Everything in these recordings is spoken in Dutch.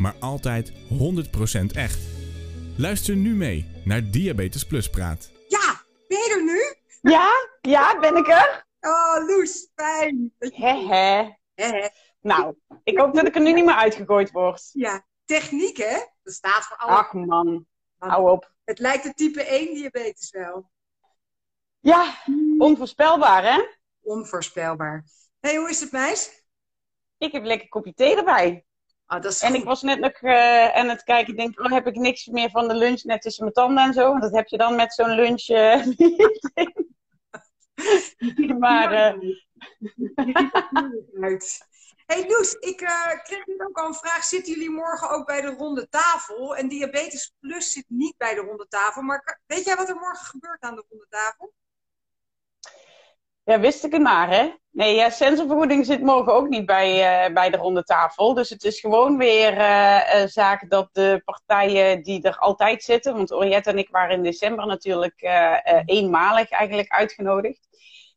maar altijd 100% echt. Luister nu mee naar Diabetes Plus Praat. Ja, ben je er nu? Ja, ja, ben ik er? Oh, Loes, fijn. Hehe. He, Nou, ik hoop dat ik er nu niet meer uitgegooid word. Ja, techniek hè? Dat staat voor alle... Ach man, hou op. Het lijkt de type 1 diabetes wel. Ja, onvoorspelbaar hè? Onvoorspelbaar. Hé, hey, hoe is het meis? Ik heb lekker kopje thee erbij. Oh, dat is En goed. ik was net nog eh, aan het kijken, ik denk, oh, heb ik niks meer van de lunch net tussen mijn tanden en zo? Want dat heb je dan met zo'n lunch. eh, maar eh. Hey Loes, ik kreeg nu ook al een vraag. Zitten jullie morgen ook bij de ronde tafel? En Diabetes Plus zit niet bij de ronde tafel. Maar weet jij wat er morgen gebeurt aan de ronde tafel? Ja, wist ik het maar hè? Nee, ja, sensorvergoeding zit morgen ook niet bij, eh, bij de ronde tafel. Dus het is gewoon weer een zaak dat de partijen die er altijd zitten. Want Oriette en ik waren in december natuurlijk eh, eenmalig eigenlijk uitgenodigd.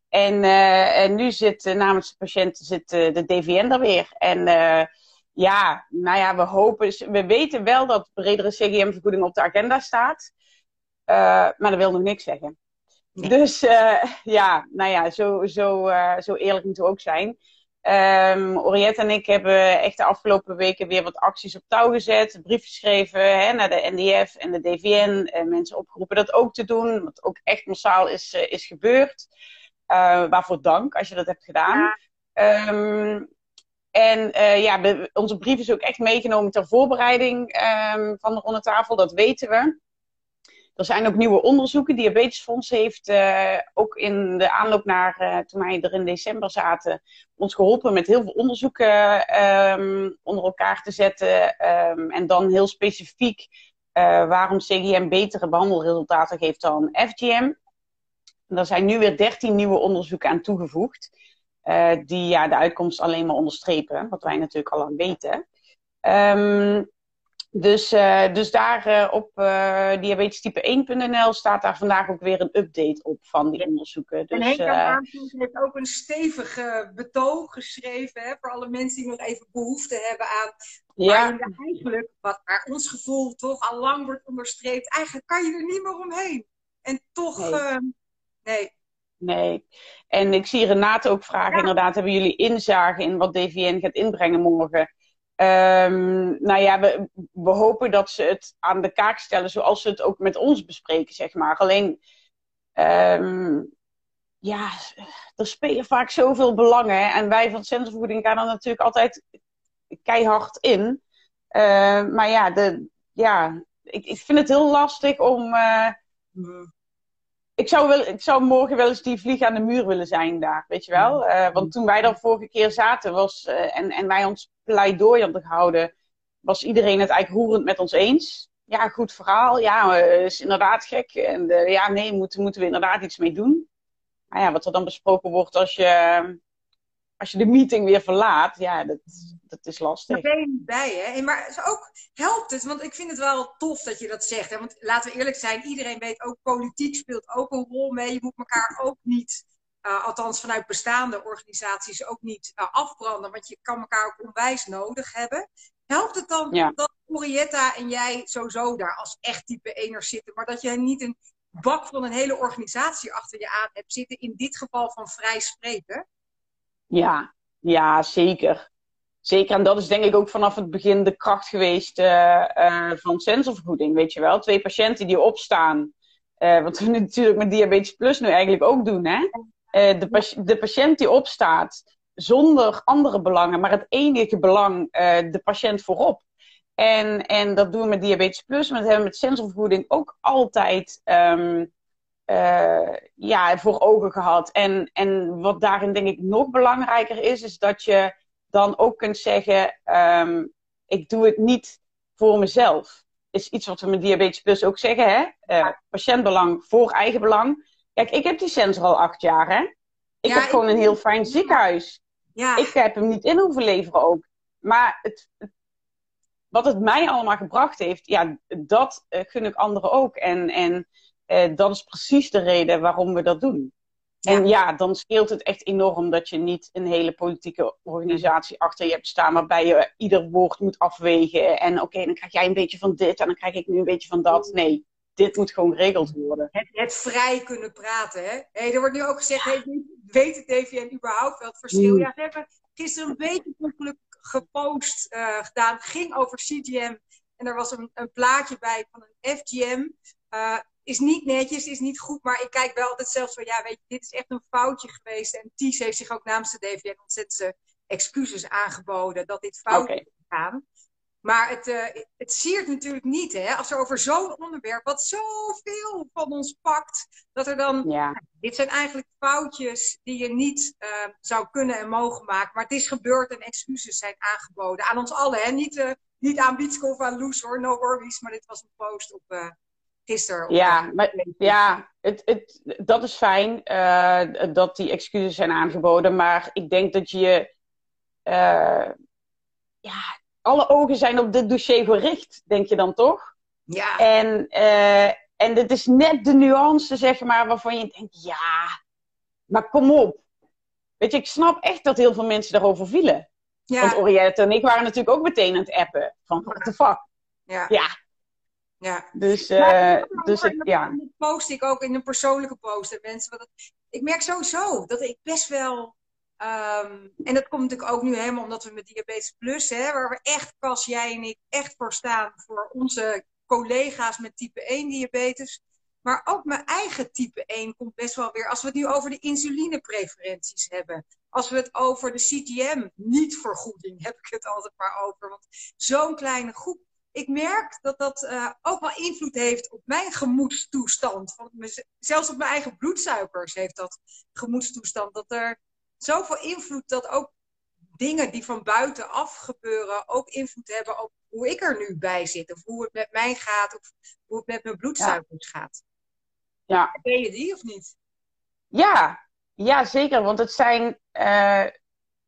En, en nu zit namens de patiënten zit, de DVN er weer. En ja, nou ja, we hopen, we weten wel dat bredere CGM-vergoeding op de agenda staat. Maar dat wil nog niks zeggen. Nee. Dus eh, ja, nou ja, zo, zo, eh, zo eerlijk moeten we ook zijn. Ehm Oriette en ik hebben echt de afgelopen weken weer wat acties op touw gezet. Brief geschreven hè, naar de NDF en de DVN. En mensen opgeroepen dat ook te doen. Wat ook echt massaal is, eh, is gebeurd. Eh, waarvoor dank als je dat hebt gedaan. Ja. Ehm, en eh, ja, we- onze brief is ook echt meegenomen ter voorbereiding ehm, van de ronde tafel. Dat weten we. Er zijn ook nieuwe onderzoeken. Diabetesfonds heeft eh, ook in de aanloop naar eh, toen wij er in december zaten, ons geholpen met heel veel onderzoeken ehm, onder elkaar te zetten. Ehm, en dan heel specifiek eh, waarom CGM betere behandelresultaten geeft dan FGM. Er zijn nu weer 13 nieuwe onderzoeken aan toegevoegd. die ja, de uitkomst alleen maar onderstrepen, wat wij natuurlijk al lang weten. Ehm, dus, eh, dus daar eh, op uh, diabetestype1.nl staat daar vandaag ook weer een update op van die onderzoeken. Dus, en Henk eh, heeft ook een stevig eh, betoog geschreven hè, voor alle mensen die nog even behoefte hebben aan. ja, eigenlijk, wat naar ons gevoel toch al lang wordt onderstreept, eigenlijk kan je er niet meer omheen. En toch, Nee. eh, nee. nee. En ik zie Renate ook vragen, Ja. inderdaad, hebben jullie inzage in wat DVN gaat inbrengen morgen? Ehm, nou ja, we, we hopen dat ze het aan de kaak stellen zoals ze het ook met ons bespreken, zeg maar. Alleen, ehm, ja, er spelen vaak zoveel belangen. En wij van sensorvoeding gaan er natuurlijk altijd keihard in. Eh, maar ja, de, ja ik, ik vind het heel lastig om. eh, ik, zou wel, ik zou morgen wel eens die vlieg aan de muur willen zijn daar, weet je wel? Eh, want toen wij daar vorige keer zaten was, eh, en, en wij ons pleidooi hadden gehouden, was iedereen het eigenlijk roerend met ons eens. Ja, goed verhaal. Ja, eh, is inderdaad gek. En ja, nee, moeten, moeten we inderdaad iets mee doen. Maar ja, wat er dan besproken wordt als je, als je de meeting weer verlaat, ja, dat, dat is lastig. Daar ben je niet bij, hè? En Maar het ook helpt het, want ik vind het wel tof dat je dat zegt. Hè? Want laten we eerlijk zijn, iedereen weet ook, politiek speelt ook een rol mee. Je moet elkaar ook niet, eh, althans vanuit bestaande organisaties, ook niet eh, afbranden. Want je kan elkaar ook onwijs nodig hebben. Helpt het dan Ja. dat Orietta en jij sowieso daar als echt type eners zitten, maar dat je niet een bak van een hele organisatie achter je aan hebt zitten, in dit geval van vrij spreken? Ja, ja, zeker. Zeker, en dat is denk ik ook vanaf het begin de kracht geweest eh, eh, van sensorvergoeding, weet je wel. Twee patiënten die opstaan, eh, wat we nu natuurlijk met Diabetes Plus nu eigenlijk ook doen, hè. De, de patiënt die opstaat zonder andere belangen, maar het enige belang, de patiënt voorop. En, en dat doen we met Diabetes Plus, maar dat hebben we met sensorvergoeding ook altijd ehm, eh, ja, voor ogen gehad. En, en wat daarin denk ik nog belangrijker is, is dat je dan ook kunt zeggen: ehm, ik doe het niet voor mezelf. Is iets wat we met Diabetes Plus ook zeggen, hè? Uh, patiëntbelang voor eigenbelang. Kijk, ik heb die sensor al acht jaar, hè? Ik heb gewoon een heel fijn ziekenhuis. Ja. Ik heb hem niet in hoeven leveren ook. Maar het, wat het mij allemaal gebracht heeft, ja, dat uh, gun ik anderen ook. En, en uh, dat is precies de reden waarom we dat doen. En ja, dan scheelt het echt enorm dat je niet een hele politieke organisatie achter je hebt staan, waarbij je ieder woord moet afwegen. En oké, dan krijg jij een beetje van dit en dan krijg ik nu een beetje van dat. Nee, dit moet gewoon geregeld worden. Het, het vrij kunnen praten, hè? Hey, er wordt nu ook gezegd, hey, weet het DVN überhaupt wel het verschil? Mm. Ja, ze hebben gisteren een beetje ongeluk gepost uh, gedaan. Het ging over CGM en er was een, een plaatje bij van een FGM. Uh, is niet netjes, is niet goed, maar ik kijk wel altijd zelfs van, ja, weet je, dit is echt een foutje geweest. En Ties heeft zich ook namens de DVN ontzettend excuses aangeboden dat dit fout is gegaan. Maar het, uh, het siert natuurlijk niet, hè, als er over zo'n onderwerp, wat zoveel van ons pakt, dat er dan. Ja. Dit zijn eigenlijk foutjes die je niet uh, zou kunnen en mogen maken. Maar het is gebeurd en excuses zijn aangeboden. Aan ons allen, hè? Niet, uh, niet aan Bietske of aan Loes hoor, no worries. Maar dit was een post op, gisteren. Ja, maar, ja het, het, dat is fijn uh, dat die excuses zijn aangeboden. Maar ik denk dat je. Uh, ja, alle ogen zijn op dit dossier gericht, denk je dan toch? Ja. En, uh, en dit is net de nuance, zeg maar, waarvan je denkt: ja, maar kom op. Weet je, ik snap echt dat heel veel mensen daarover vielen. Ja. Want Oriette en ik waren natuurlijk ook meteen aan het appen. Van, what the fuck? Ja. ja ja. Dus, uh, dus het, ja. Dat post ik ook in een persoonlijke post. Mensen, want ik merk sowieso dat ik best wel. Um, en dat komt natuurlijk ook nu helemaal omdat we met Diabetes Plus, hè, waar we echt, Cas, jij en ik, echt voor staan. Voor onze collega's met type 1 diabetes. Maar ook mijn eigen type 1 komt best wel weer. Als we het nu over de insulinepreferenties hebben. Als we het over de CTM, niet-vergoeding, heb ik het altijd maar over. Want zo'n kleine groep ik merk dat dat uh, ook wel invloed heeft op mijn gemoedstoestand. Van zelfs op mijn eigen bloedsuikers heeft dat gemoedstoestand. Dat er zoveel invloed dat ook dingen die van buitenaf gebeuren ook invloed hebben op hoe ik er nu bij zit. Of hoe het met mij gaat. Of hoe het met mijn bloedsuikers gaat. Ja. Ben je die of niet? Ja, ja zeker. Want het zijn, uh,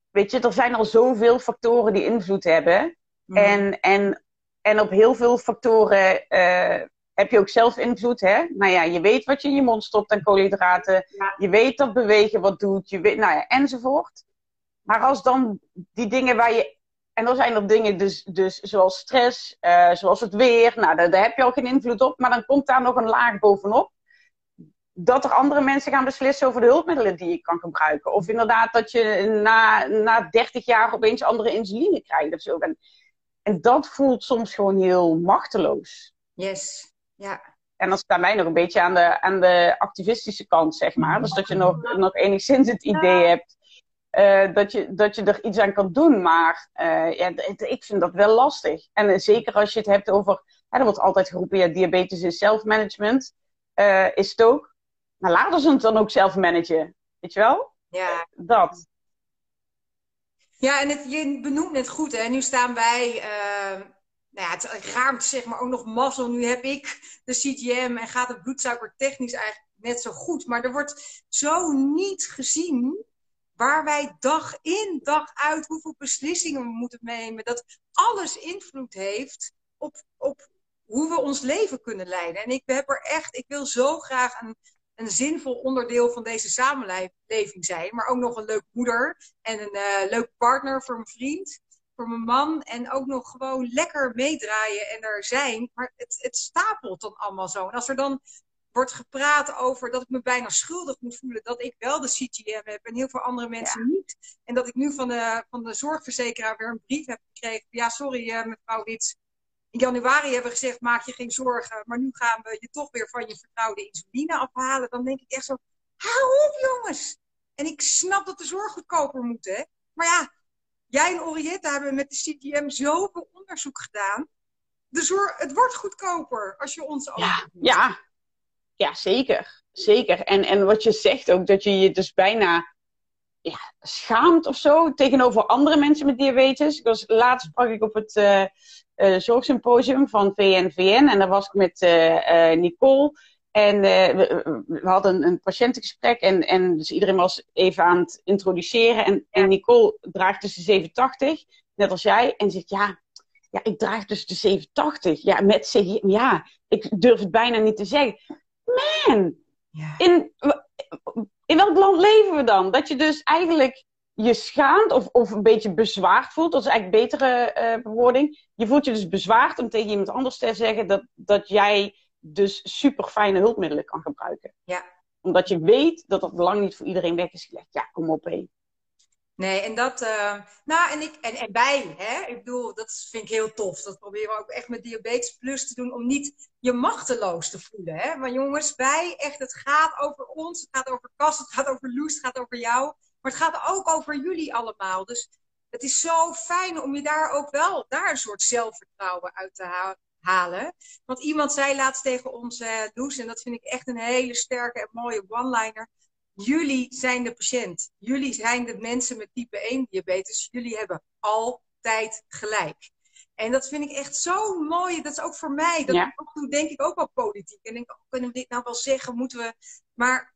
weet je, er zijn al zoveel factoren die invloed hebben. Mm. En, en en op heel veel factoren uh, heb je ook zelf invloed. Hè? Nou ja, je weet wat je in je mond stopt aan koolhydraten. Je weet dat bewegen wat doet. Je weet, nou ja, enzovoort. Maar als dan die dingen waar je. En dan zijn er dingen dus, dus zoals stress, uh, zoals het weer. Nou, daar, daar, heb je al geen invloed op. Maar dan komt daar nog een laag bovenop. Dat er andere mensen gaan beslissen over de hulpmiddelen die je kan gebruiken. Of inderdaad dat je na, na 30 jaar opeens andere insuline krijgt of zo. En en dat voelt soms gewoon heel machteloos. Yes, ja. En is bij mij nog een beetje aan de, aan de activistische kant, zeg maar. Dus dat je nog, nog enigszins het idee hebt uh, dat, je, dat je er iets aan kan doen. Maar uh, ja, ik vind dat wel lastig. En uh, zeker als je het hebt over, hè, er wordt altijd geroepen, ja, diabetes is self-management. is het ook. Maar laten ze het dan ook zelf managen. Weet je wel? Ja. Dat. Ja, en het, je benoemt het goed. Hè? Nu staan wij, uh, nou ja, het raamt zeg maar ook nog mazzel. Nu heb ik de CGM en gaat het bloedsuiker technisch eigenlijk net zo goed. Maar er wordt zo niet gezien waar wij dag in, dag uit, hoeveel beslissingen we moeten nemen. Dat alles invloed heeft op, op hoe we ons leven kunnen leiden. En ik heb er echt, ik wil zo graag een een zinvol onderdeel van deze samenleving zijn. Maar ook nog een leuke moeder en een uh, leuke partner voor mijn vriend, voor mijn man. En ook nog gewoon lekker meedraaien en er zijn. Maar het, het stapelt dan allemaal zo. En als er dan wordt gepraat over dat ik me bijna schuldig moet voelen dat ik wel de CTM heb en heel veel andere mensen niet. En dat ik nu van de, van de zorgverzekeraar weer een brief heb gekregen. Ja, sorry uh, mevrouw Wits, in januari hebben we gezegd, maak je geen zorgen. Maar nu gaan we je toch weer van je vertrouwde insuline afhalen. Dan denk ik echt zo, hou op jongens. En ik snap dat de zorg goedkoper moet, hè. Maar ja, jij en Orietta hebben met de CTM zoveel onderzoek gedaan. De zorg, het wordt goedkoper als je ons ja, ja, ja, zeker. Zeker. En, en wat je zegt ook, dat je je dus bijna ja, schaamt of zo tegenover andere mensen met diabetes. Ik was, laatst sprak ik op het, uh, zorgsymposium van VNVN. En daar was ik met Nicole. En we, we, hadden een, patiëntengesprek en, en dus iedereen was even aan het introduceren. En, en Nicole draagt dus de 87, net als jij. En zegt, ja, ja, ik draag dus de 87. Ja, met CGM. Ja, ik durf het bijna niet te zeggen. Man, ja. in, in welk land leven we dan? Dat je dus eigenlijk je schaamt of, of een beetje bezwaard voelt. Dat is eigenlijk een betere uh, bewoording. Je voelt je dus bezwaard om tegen iemand anders te zeggen dat, dat jij dus super fijne hulpmiddelen kan gebruiken. Ja. Omdat je weet dat dat lang niet voor iedereen weg is gelegd. Ja, kom op hé. Nee, en dat, uh, nou, en, ik, en, en wij, hè, ik bedoel, dat vind ik heel tof. Dat proberen we ook echt met Diabetes Plus te doen, om niet je machteloos te voelen. Hè? Maar jongens, wij, echt, het gaat over ons, het gaat over Kas, het gaat over Loes, het gaat over jou. Maar het gaat ook over jullie allemaal. Dus het is zo fijn om je daar ook wel, daar een soort zelfvertrouwen uit te halen. Want iemand zei laatst tegen ons, uh, en dat vind ik echt een hele sterke en mooie one-liner Jullie zijn de patiënt. Jullie zijn de mensen met type 1 diabetes. Jullie hebben altijd gelijk. En dat vind ik echt zo mooi. Dat is ook voor mij. Dat ja. denk ik ook wel politiek. En denk, oh, kunnen we dit nou wel zeggen? Moeten we. Maar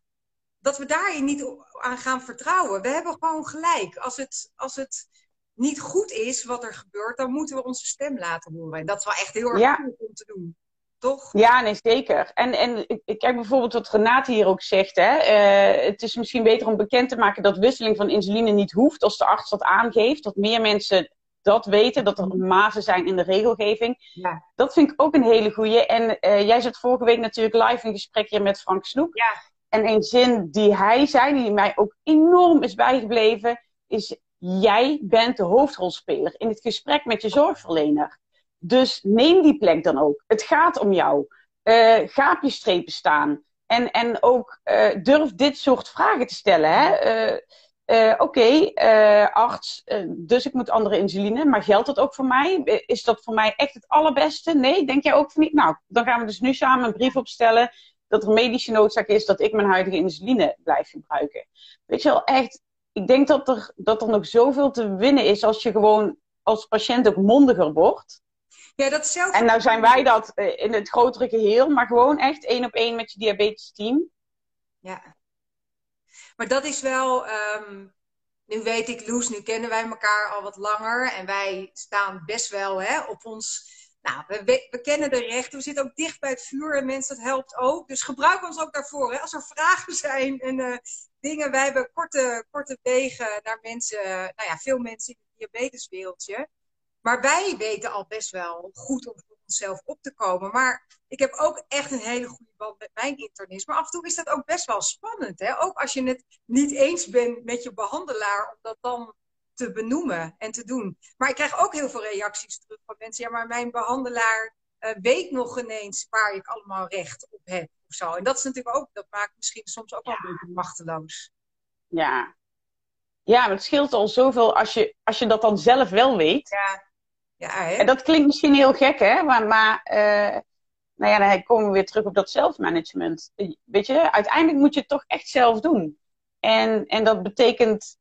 dat we daarin niet aan gaan vertrouwen. We hebben gewoon gelijk. Als het, als het niet goed is wat er gebeurt, dan moeten we onze stem laten horen. En dat is wel echt heel erg ja. goed om te doen toch? Ja, nee, zeker. En, en kijk bijvoorbeeld wat Renate hier ook zegt. Hè? Uh, het is misschien beter om bekend te maken dat wisseling van insuline niet hoeft als de arts dat aangeeft. Dat meer mensen dat weten, dat er mhm. mazen zijn in de regelgeving. Ja. Dat vind ik ook een hele goeie. En uh, jij zat vorige week natuurlijk live in gesprek hier met Frank Snoek. Ja. En een zin die hij zei, die mij ook enorm is bijgebleven, is: Jij bent de hoofdrolspeler in het gesprek met je zorgverlener. Dus neem die plek dan ook. Het gaat om jou. Uh, ga je strepen staan. En, en ook uh, durf dit soort vragen te stellen. Uh, Oké, arts, dus ik moet andere insuline. Maar geldt dat ook voor mij? Is dat voor mij echt het allerbeste? Nee, denk jij ook van niet? Nou, dan gaan we dus nu samen een brief opstellen dat er medische noodzaak is dat ik mijn huidige insuline blijf gebruiken. Weet je wel, echt, ik denk dat er, dat er nog zoveel te winnen is als je gewoon als patiënt ook mondiger wordt. Ja, dat zelf... En nou zijn wij dat eh, in het grotere geheel, maar gewoon echt één op één met je diabetes team. Ja. Maar dat is wel, ehm, nu weet ik, Loes, nu kennen wij elkaar al wat langer. En wij staan best wel hè, op ons. Nou, we, we, kennen de rechten. We zitten ook dicht bij het vuur en mensen, dat helpt ook. Dus gebruik ons ook daarvoor. Hè. Als er vragen zijn en uh, dingen. Wij hebben korte, korte wegen naar mensen, nou ja, veel mensen in het diabeteswereldje. Maar wij weten al best wel goed om voor onszelf op te komen. Maar ik heb ook echt een hele goede band met mijn internist. Maar af en toe is dat ook best wel spannend. Hè? Ook als je het niet eens bent met je behandelaar, om dat dan te benoemen en te doen. Maar ik krijg ook heel veel reacties terug van mensen. Ja, maar mijn behandelaar uh, weet nog ineens waar ik allemaal recht op heb. Of zo. En dat is natuurlijk ook, dat maakt misschien soms ook wel een beetje machteloos. Ja. Ja, maar het scheelt al zoveel als je, als je dat dan zelf wel weet. Ja. Ja, hè? En dat klinkt misschien heel gek, hè? Maar, maar uh, nou ja, dan komen we weer terug op dat zelfmanagement. Weet je, uiteindelijk moet je het toch echt zelf doen. En, en dat betekent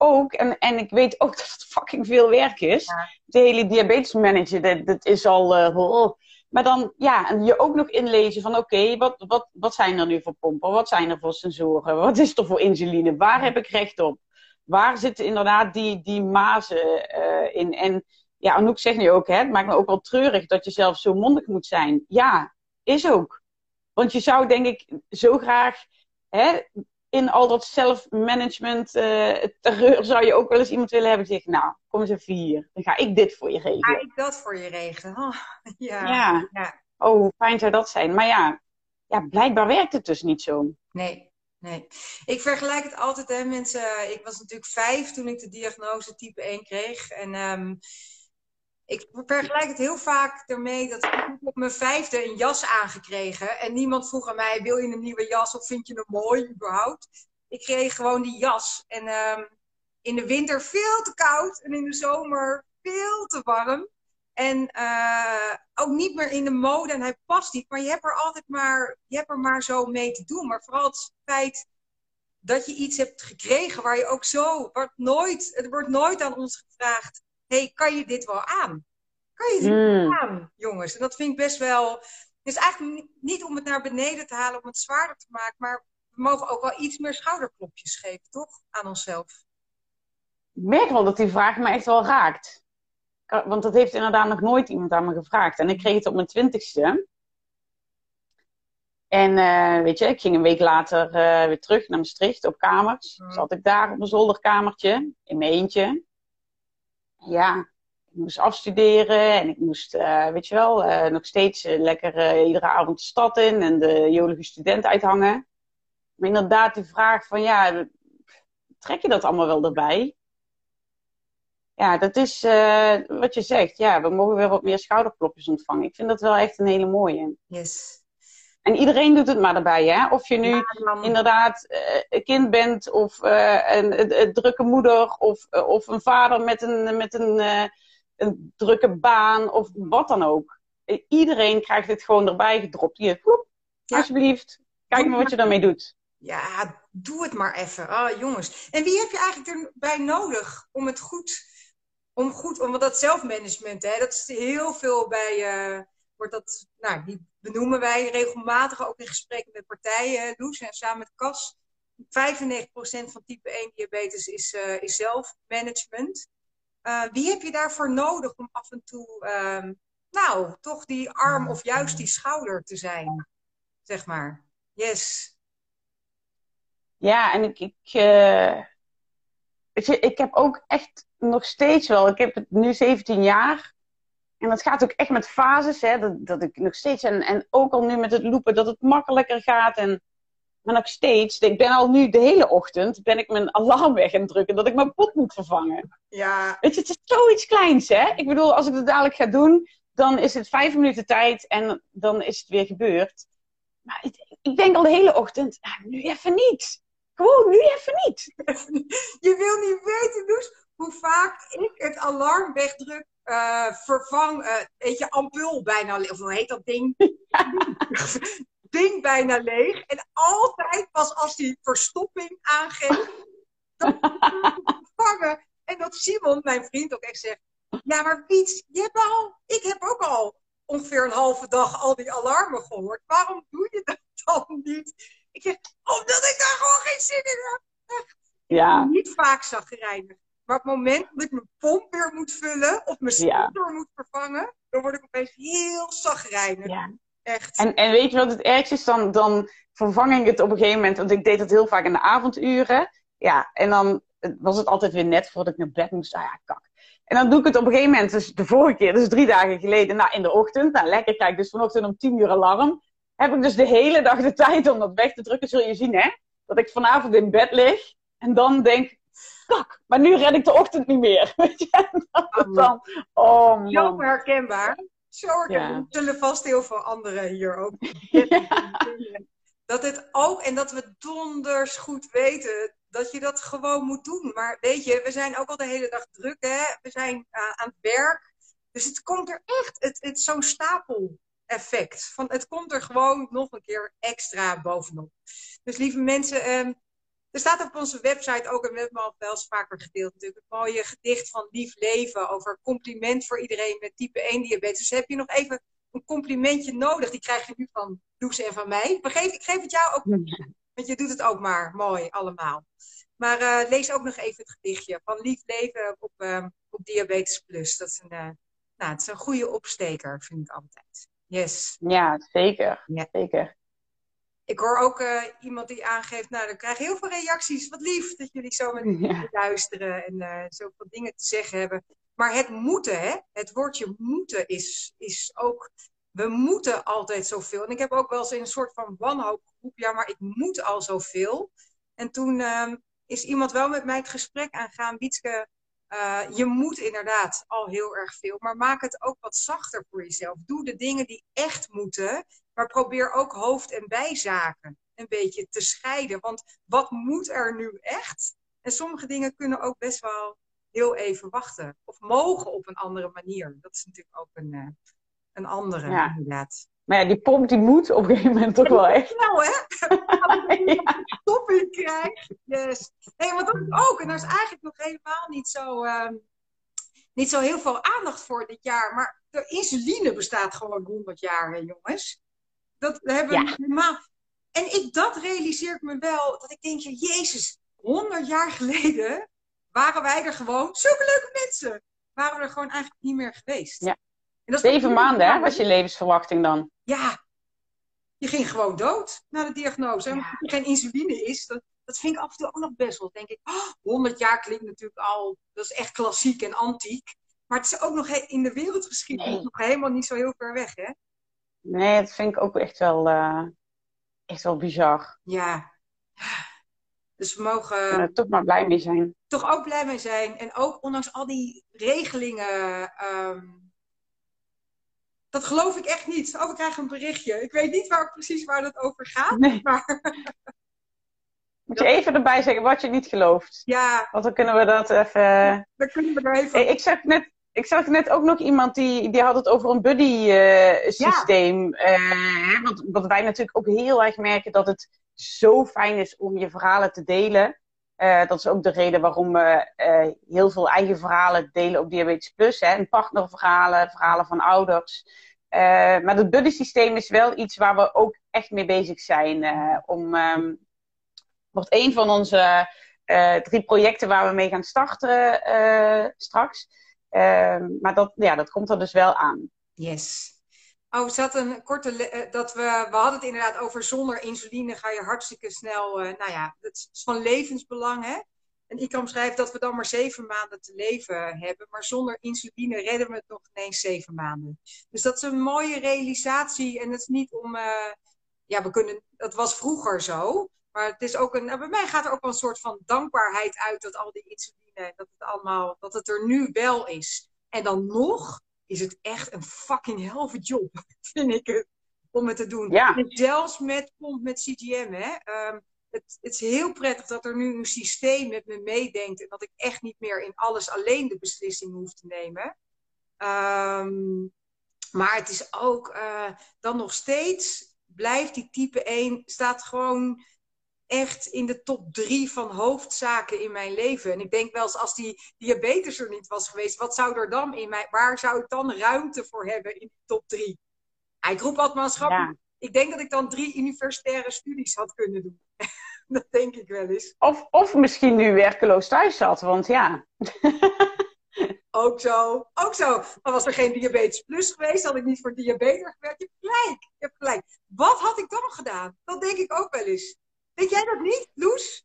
ook, en, en ik weet ook dat het fucking veel werk is. De hele diabetes manager, dat, dat is al. Uh, oh. Maar dan, ja, en je ook nog inlezen van: oké, wat, wat, wat zijn er nu voor pompen? Wat zijn er voor sensoren? Wat is er voor insuline? Waar heb ik recht op? Waar zitten inderdaad die, die mazen uh, in? En ja, Anouk zegt nu ook, hè, het maakt me ook wel treurig dat je zelf zo mondig moet zijn. Ja, is ook. Want je zou denk ik zo graag hè, in al dat self-management uh, terreur zou je ook wel eens iemand willen hebben die zegt, nou, kom eens even hier. Dan ga ik dit voor je regelen. Ga ik dat voor je regelen? Oh, ja. ja. ja. Oh, hoe fijn zou dat zijn. Maar ja, ja, blijkbaar werkt het dus niet zo. Nee, nee. Ik vergelijk het altijd, hè, mensen. Ik was natuurlijk vijf toen ik de diagnose type 1 kreeg. En um, ik vergelijk het heel vaak ermee dat ik op mijn vijfde een jas aangekregen. En niemand vroeg aan mij, wil je een nieuwe jas of vind je hem mooi überhaupt? Ik kreeg gewoon die jas. En um, in de winter veel te koud en in de zomer veel te warm. En uh, ook niet meer in de mode en hij past niet. Maar je hebt er altijd maar, je hebt er maar zo mee te doen. Maar vooral het feit dat je iets hebt gekregen waar je ook zo, wordt nooit, het wordt nooit aan ons gevraagd hey, kan je dit wel aan? kan je zien mm. aan, jongens. En dat vind ik best wel. Het is eigenlijk niet om het naar beneden te halen, om het zwaarder te maken, maar we mogen ook wel iets meer schouderklopjes geven, toch? Aan onszelf. Ik merk wel dat die vraag me echt wel raakt. Want dat heeft inderdaad nog nooit iemand aan me gevraagd. En ik kreeg het op mijn twintigste. En uh, weet je, ik ging een week later uh, weer terug naar Maastricht op kamers. Mm. Zat ik daar op een zolderkamertje, in mijn eentje. Ja, ik moest afstuderen en ik moest, uh, weet je wel, nog steeds lekker iedere avond de stad in en de jolige student uithangen. Maar inderdaad, die vraag van ja, trek je dat allemaal wel erbij? Ja, dat is wat je zegt. Ja, we mogen weer wat meer schouderklopjes ontvangen. Ik vind dat wel echt een hele mooie. Yes. En iedereen doet het maar erbij, hè? Of je nu inderdaad uh, een kind bent, of uh, een, een, drukke moeder, of, uh, of een vader met een, met een, een drukke baan, of wat dan ook. Iedereen krijgt het gewoon erbij gedropt. Hier, ja. alsjeblieft, kijk maar wat je daarmee doet. Ja, doe het maar even. Ah, jongens. En wie heb je eigenlijk erbij nodig om het goed, om goed, om dat zelfmanagement, hè? Dat is heel veel bij, wordt dat, nou, die benoemen wij regelmatig ook in gesprekken met partijen, Loes, en samen met Cas. 95% van type 1 diabetes is, uh, is zelfmanagement. Uh, wie heb je daarvoor nodig om af en toe, uh, nou, toch die arm of juist die schouder te zijn? Zeg maar. Yes. Ja, en ik, ik, uh, ik heb ook echt nog steeds wel, ik heb het nu 17 jaar. En dat gaat ook echt met fases, hè, dat, dat ik nog steeds, en, en ook al nu met het lopen, dat het makkelijker gaat. En, maar nog steeds, ik ben al nu de hele ochtend, ben ik mijn alarm weg aan drukken dat ik mijn pot moet vervangen. Ja. Weet je, het is zoiets kleins, hè. Ik bedoel, als ik het dadelijk ga doen, dan is het vijf minuten tijd en dan is het weer gebeurd. Maar ik denk al de hele ochtend, ah, nu even niet. Gewoon nu even niet. Je wil niet weten, dus hoe vaak ik het alarm wegdruk uh, vervang, uh, weet je, ampul bijna leeg. Of hoe heet dat ding? ding bijna leeg. En altijd pas als die verstopping aangeeft, dan vervangen. En dat Simon, mijn vriend, ook echt zegt: Ja, maar Piet, je hebt al, ik heb ook al ongeveer een halve dag al die alarmen gehoord. Waarom doe je dat dan niet? Ik zeg: Omdat ik daar gewoon geen zin in heb. Ja. Niet vaak zagrijnig. Maar op het moment dat ik mijn pomp weer moet vullen of mijn scooter ja. moet vervangen, dan word ik opeens heel zagrijnig. Ja. Echt. En, en weet je wat het ergste is? Dan, dan vervang ik het op een gegeven moment, want ik deed dat heel vaak in de avonduren. Ja, en dan was het altijd weer net voordat ik naar bed moest. Ah ja, kak. En dan doe ik het op een gegeven moment, dus de vorige keer, dus drie dagen geleden, nou in de ochtend. Nou lekker, kijk, dus vanochtend om tien uur alarm. Heb ik dus de hele dag de tijd om dat weg te drukken, zul je zien hè. Dat ik vanavond in bed lig en dan denk, maar nu red ik de ochtend niet meer. Weet je? Dan, oh man. Zo herkenbaar. Zo herkenbaar. Ja. zullen vast heel veel anderen hier ook. Dat het ook, en dat we donders goed weten dat je dat gewoon moet doen. Maar weet je, we zijn ook al de hele dag druk, hè? We zijn uh, aan het werk. Dus het komt er echt, het, het, zo'n stapel effect. Van, het komt er gewoon nog een keer extra bovenop. Dus lieve mensen, um, er staat op onze website ook, en we hebben al wel eens vaker gedeeld natuurlijk, een mooie gedicht van Lief Leven over compliment voor iedereen met type 1 diabetes. Dus heb je nog even een complimentje nodig, die krijg je nu van Loes en van mij. Ik, geef, ik geef het jou ook, want je doet het ook maar mooi allemaal. Maar uh, lees ook nog even het gedichtje van Lief Leven op, uh, op Diabetes Plus. Dat is een, uh, nou, het is een goede opsteker, vind ik altijd. Yes. Ja, zeker. Ja. zeker ik hoor ook uh, iemand die aangeeft, nou, dan krijg je heel veel reacties. Wat lief dat jullie zo met ja. luisteren en uh, zoveel dingen te zeggen hebben. Maar het moeten, hè? het woordje moeten is, is ook, we moeten altijd zoveel. En ik heb ook wel eens in een soort van wanhoop geroepen, ja, maar ik moet al zoveel. En toen uh, is iemand wel met mij het gesprek aangaan, Wietske, uh, je moet inderdaad al heel erg veel, maar maak het ook wat zachter voor jezelf. Doe de dingen die echt moeten maar probeer ook hoofd- en bijzaken een beetje te scheiden. Want wat moet er nu echt? En sommige dingen kunnen ook best wel heel even wachten. Of mogen op een andere manier. Dat is natuurlijk ook een, uh, een andere, ja. inderdaad. Maar ja, die pomp die moet op een gegeven moment toch wel echt. Nou, hè? ja. Topping krijg. Yes. Nee, want dat ook. En daar is eigenlijk nog helemaal niet zo, uh, niet zo heel veel aandacht voor dit jaar. Maar de insuline bestaat gewoon 100 jaar, hè, jongens. Dat hebben we helemaal. En ik, dat realiseer ik me wel. Dat ik denk, Jezus, 100 jaar geleden waren wij er gewoon, zulke leuke mensen, waren we er gewoon eigenlijk niet meer geweest. Ja. Zeven maanden, hè, was je levensverwachting dan? Ja, je ging gewoon dood na de diagnose. En als er geen insuline is, dat, dat vind ik af en toe ook nog best wel. Denk ik, oh, 100 jaar klinkt natuurlijk al, dat is echt klassiek en antiek. Maar het is ook nog in de wereldgeschiedenis Nee. nog helemaal niet zo heel ver weg, hè? Nee, dat vind ik ook echt wel, eh, echt wel bizar. Ja. Dus we Ik mogen kan er toch maar blij mee zijn. toch ook blij mee zijn. En ook ondanks al die regelingen. ehm, dat geloof ik echt niet. Oh, we krijgen een berichtje. Ik weet niet waar, precies waar dat over gaat. Nee. Maar Moet je even erbij zeggen wat je niet gelooft. ja, Want dan kunnen we dat even... dan kunnen we even. Hey, ik zag net, ik zag net ook nog iemand die, die had het over een buddy-systeem. Eh, want wat wij natuurlijk ook heel erg merken dat het zo fijn is om je verhalen te delen. Eh, dat is ook de reden waarom we eh, heel veel eigen verhalen delen op Diabetes Plus. Hè? En partnerverhalen, verhalen van ouders. Eh, maar het buddy-systeem is wel iets waar we ook echt mee bezig zijn. eh, om, ehm, wordt een van onze eh, drie projecten waar we mee gaan starten eh, straks. Ehm, maar dat, ja, dat komt er dus wel aan. Yes. Oh, zat een korte. eh, dat we, we hadden het inderdaad over zonder insuline ga je hartstikke snel. eh, nou ja, dat is van levensbelang, hè? En Ikram schrijft dat we dan maar zeven maanden te leven hebben. Maar zonder insuline redden we het nog ineens zeven maanden. Dus dat is een mooie realisatie. En het is niet om. eh, ja, we kunnen. Dat was vroeger zo. Maar het is ook een. nou, bij mij gaat er ook wel een soort van dankbaarheid uit dat al die insuline. Dat het allemaal. Dat het er nu wel is. En dan nog is het echt een fucking helve job, vind ik het, om het te doen. Ja. En zelfs met, met CGM, hè. Ehm, het, het is heel prettig dat er nu een systeem met me meedenkt en dat ik echt niet meer in alles alleen de beslissing hoef te nemen. Ehm, maar het is ook eh, dan nog steeds blijft die type 1, staat gewoon echt in de top drie van hoofdzaken in mijn leven. En ik denk wel eens als die diabetes er niet was geweest, wat zou er dan in mij, waar zou ik dan ruimte voor hebben in die top drie? Ik roep altijd maatschappelijk. Ja. Ik denk dat ik dan drie universitaire studies had kunnen doen. dat denk ik wel eens. Of, of misschien nu werkeloos thuis zat, want ja. Ook zo, ook zo. Maar was er geen diabetes plus geweest, had ik niet voor diabetes gewerkt. Je hebt gelijk, je hebt gelijk. Wat had ik dan gedaan? Dat denk ik ook wel eens. Denk jij dat niet, Loes?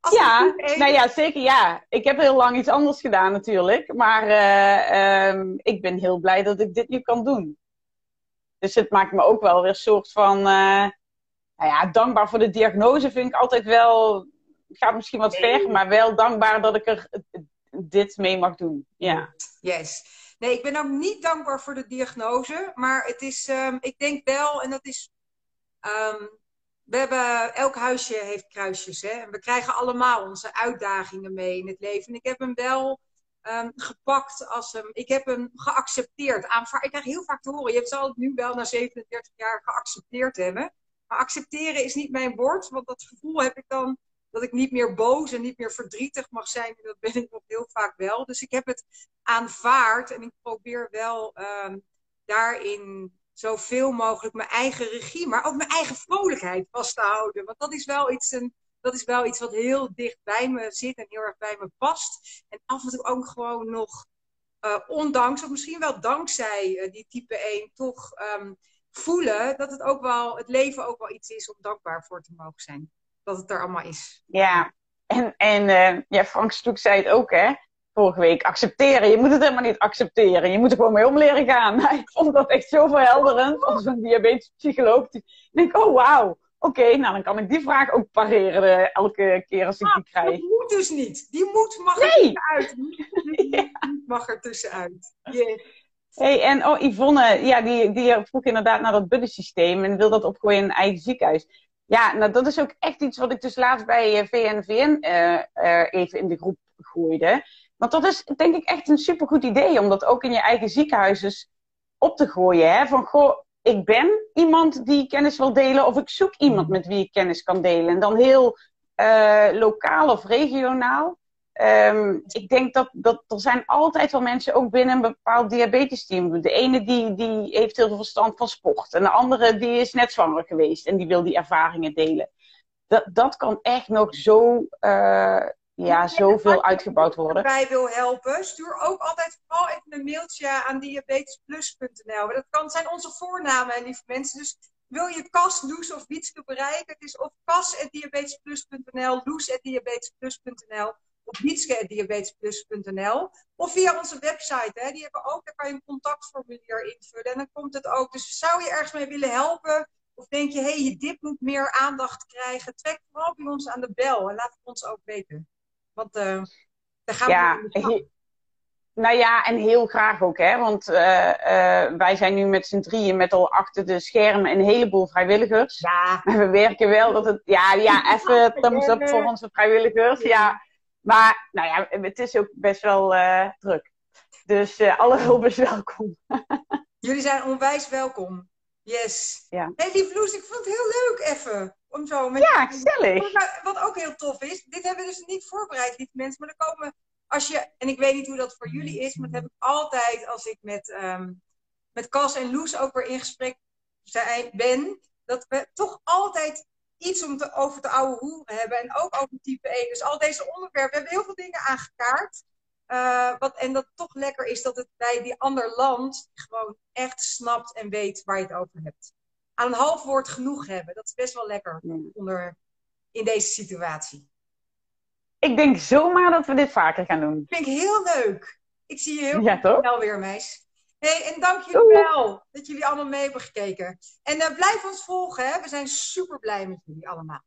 Als Ja, nou ja, zeker ja. Ik heb heel lang iets anders gedaan natuurlijk. Maar eh, ehm, ik ben heel blij dat ik dit nu kan doen. Dus het maakt me ook wel weer een soort van... eh, nou ja, dankbaar voor de diagnose vind ik altijd wel... Het gaat misschien wat Nee. ver, maar wel dankbaar dat ik er dit mee mag doen. Ja. Yes. Nee, ik ben ook niet dankbaar voor de diagnose. Maar het is, ehm, ik denk wel, en dat is. ehm, we hebben, elk huisje heeft kruisjes. Hè? En we krijgen allemaal onze uitdagingen mee in het leven. En ik heb hem wel ehm, gepakt als hem. Ik heb hem geaccepteerd. Aanvaard. Ik krijg heel vaak te horen. Je zal het nu wel na 37 jaar geaccepteerd hebben. Maar accepteren is niet mijn woord. Want dat gevoel heb ik dan dat ik niet meer boos en niet meer verdrietig mag zijn. En dat ben ik nog heel vaak wel. Dus ik heb het aanvaard en ik probeer wel ehm, daarin zoveel mogelijk mijn eigen regie, maar ook mijn eigen vrolijkheid vast te houden. Want dat is wel iets, een, dat is wel iets wat heel dicht bij me zit en heel erg bij me past. En af en toe ook gewoon nog, eh, ondanks, of misschien wel dankzij eh, die type 1, toch ehm, voelen dat het ook wel, het leven ook wel iets is om dankbaar voor te mogen zijn. Dat het er allemaal is. Ja, en, en eh, ja, Frank Stoek zei het ook, hè? Vorige week, accepteren. Je moet het helemaal niet accepteren. Je moet er gewoon mee om leren gaan. ik vond dat echt zo verhelderend als een diabetespsycholoog. Ik denk, oh wauw. Oké, nou dan kan ik die vraag ook pareren eh, elke keer als ik die Dat krijg. moet dus niet. Die moet mag er Nee! tussenuit. Die moet mag er tussenuit. Yeah. hey, en oh, Yvonne, ja, die, die vroeg inderdaad naar dat buddy-systeem en wil dat opgooien in een eigen ziekenhuis. Ja, nou dat is ook echt iets wat ik dus laatst bij eh, VNVN eh, even in de groep gooide. Want dat is denk ik echt een supergoed idee om dat ook in je eigen ziekenhuis dus op te gooien. Hè? Van goh, ik ben iemand die kennis wil delen of ik zoek iemand met wie ik kennis kan delen. En dan heel eh, lokaal of regionaal. Ehm, ik denk dat, dat er zijn altijd wel mensen ook binnen een bepaald diabetesteam. De ene die, die heeft heel veel verstand van sport. En de andere die is net zwanger geweest en die wil die ervaringen delen. Dat, dat kan echt nog zo, uh, ja, zoveel uitgebouwd worden. Als je wil helpen, stuur ook altijd vooral even een mailtje aan diabetesplus.nl. Dat kan, zijn onze voornamen, lieve mensen. Dus wil je Cas, Loes of Wietske bereiken? Het is of cas.diabetesplus.nl, loes.diabetesplus.nl of wietske.diabetesplus.nl. Of via onze website, hè, die hebben ook, daar kan je een contactformulier invullen en dan komt het ook. Dus zou je ergens mee willen helpen? Of denk je, hé, hey, je dip moet meer aandacht krijgen? Trek vooral bij ons aan de bel en laat het ons ook weten. Want uh, daar gaan ja, we nou ja, en heel graag ook, hè. Want uh, uh, wij zijn nu met z'n drieën met al achter de schermen een heleboel vrijwilligers. Ja. Maar we werken wel dat het... Ja, ja even thumbs up voor onze vrijwilligers. Ja. Maar, nou ja, het is ook best wel druk. Dus alle hulp is welkom. Jullie zijn onwijs welkom. Yes. Ja. Hey, lieve Loes, ik vond het heel leuk even. Om zo met ja, gezellig. Wat ook heel tof is, dit hebben we dus niet voorbereid, lieve mensen. Maar er komen als je, en ik weet niet hoe dat voor jullie is, maar dat heb ik altijd als ik met, um, met Cas en Loes ook weer in gesprek ben, dat we toch altijd iets om te, over te oude hoeren hebben. En ook over type 1. Dus al deze onderwerpen, we hebben heel veel dingen aangekaart. Uh, wat, en dat toch lekker is dat het bij die ander land gewoon echt snapt en weet waar je het over hebt. Aan een half woord genoeg hebben, dat is best wel lekker onder, in deze situatie. Ik denk zomaar dat we dit vaker gaan doen. Vind ik heel leuk. Ik zie je heel ja, snel weer, meis. Hey, en dank jullie wel dat jullie allemaal mee hebben gekeken. En uh, blijf ons volgen, hè. We zijn super blij met jullie allemaal.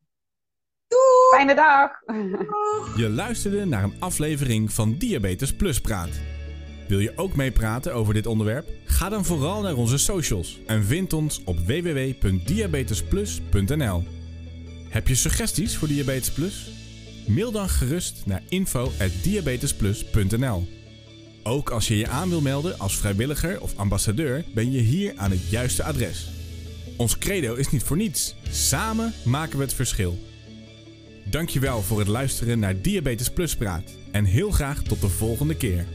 Doei! Fijne dag! Doeg. Je luisterde naar een aflevering van Diabetes Plus Praat. Wil je ook meepraten over dit onderwerp? Ga dan vooral naar onze socials en vind ons op www.diabetesplus.nl. Heb je suggesties voor Diabetes Plus? Mail dan gerust naar info.diabetesplus.nl. Ook als je je aan wil melden als vrijwilliger of ambassadeur, ben je hier aan het juiste adres. Ons credo is niet voor niets. Samen maken we het verschil. Dankjewel voor het luisteren naar Diabetes Plus Praat en heel graag tot de volgende keer.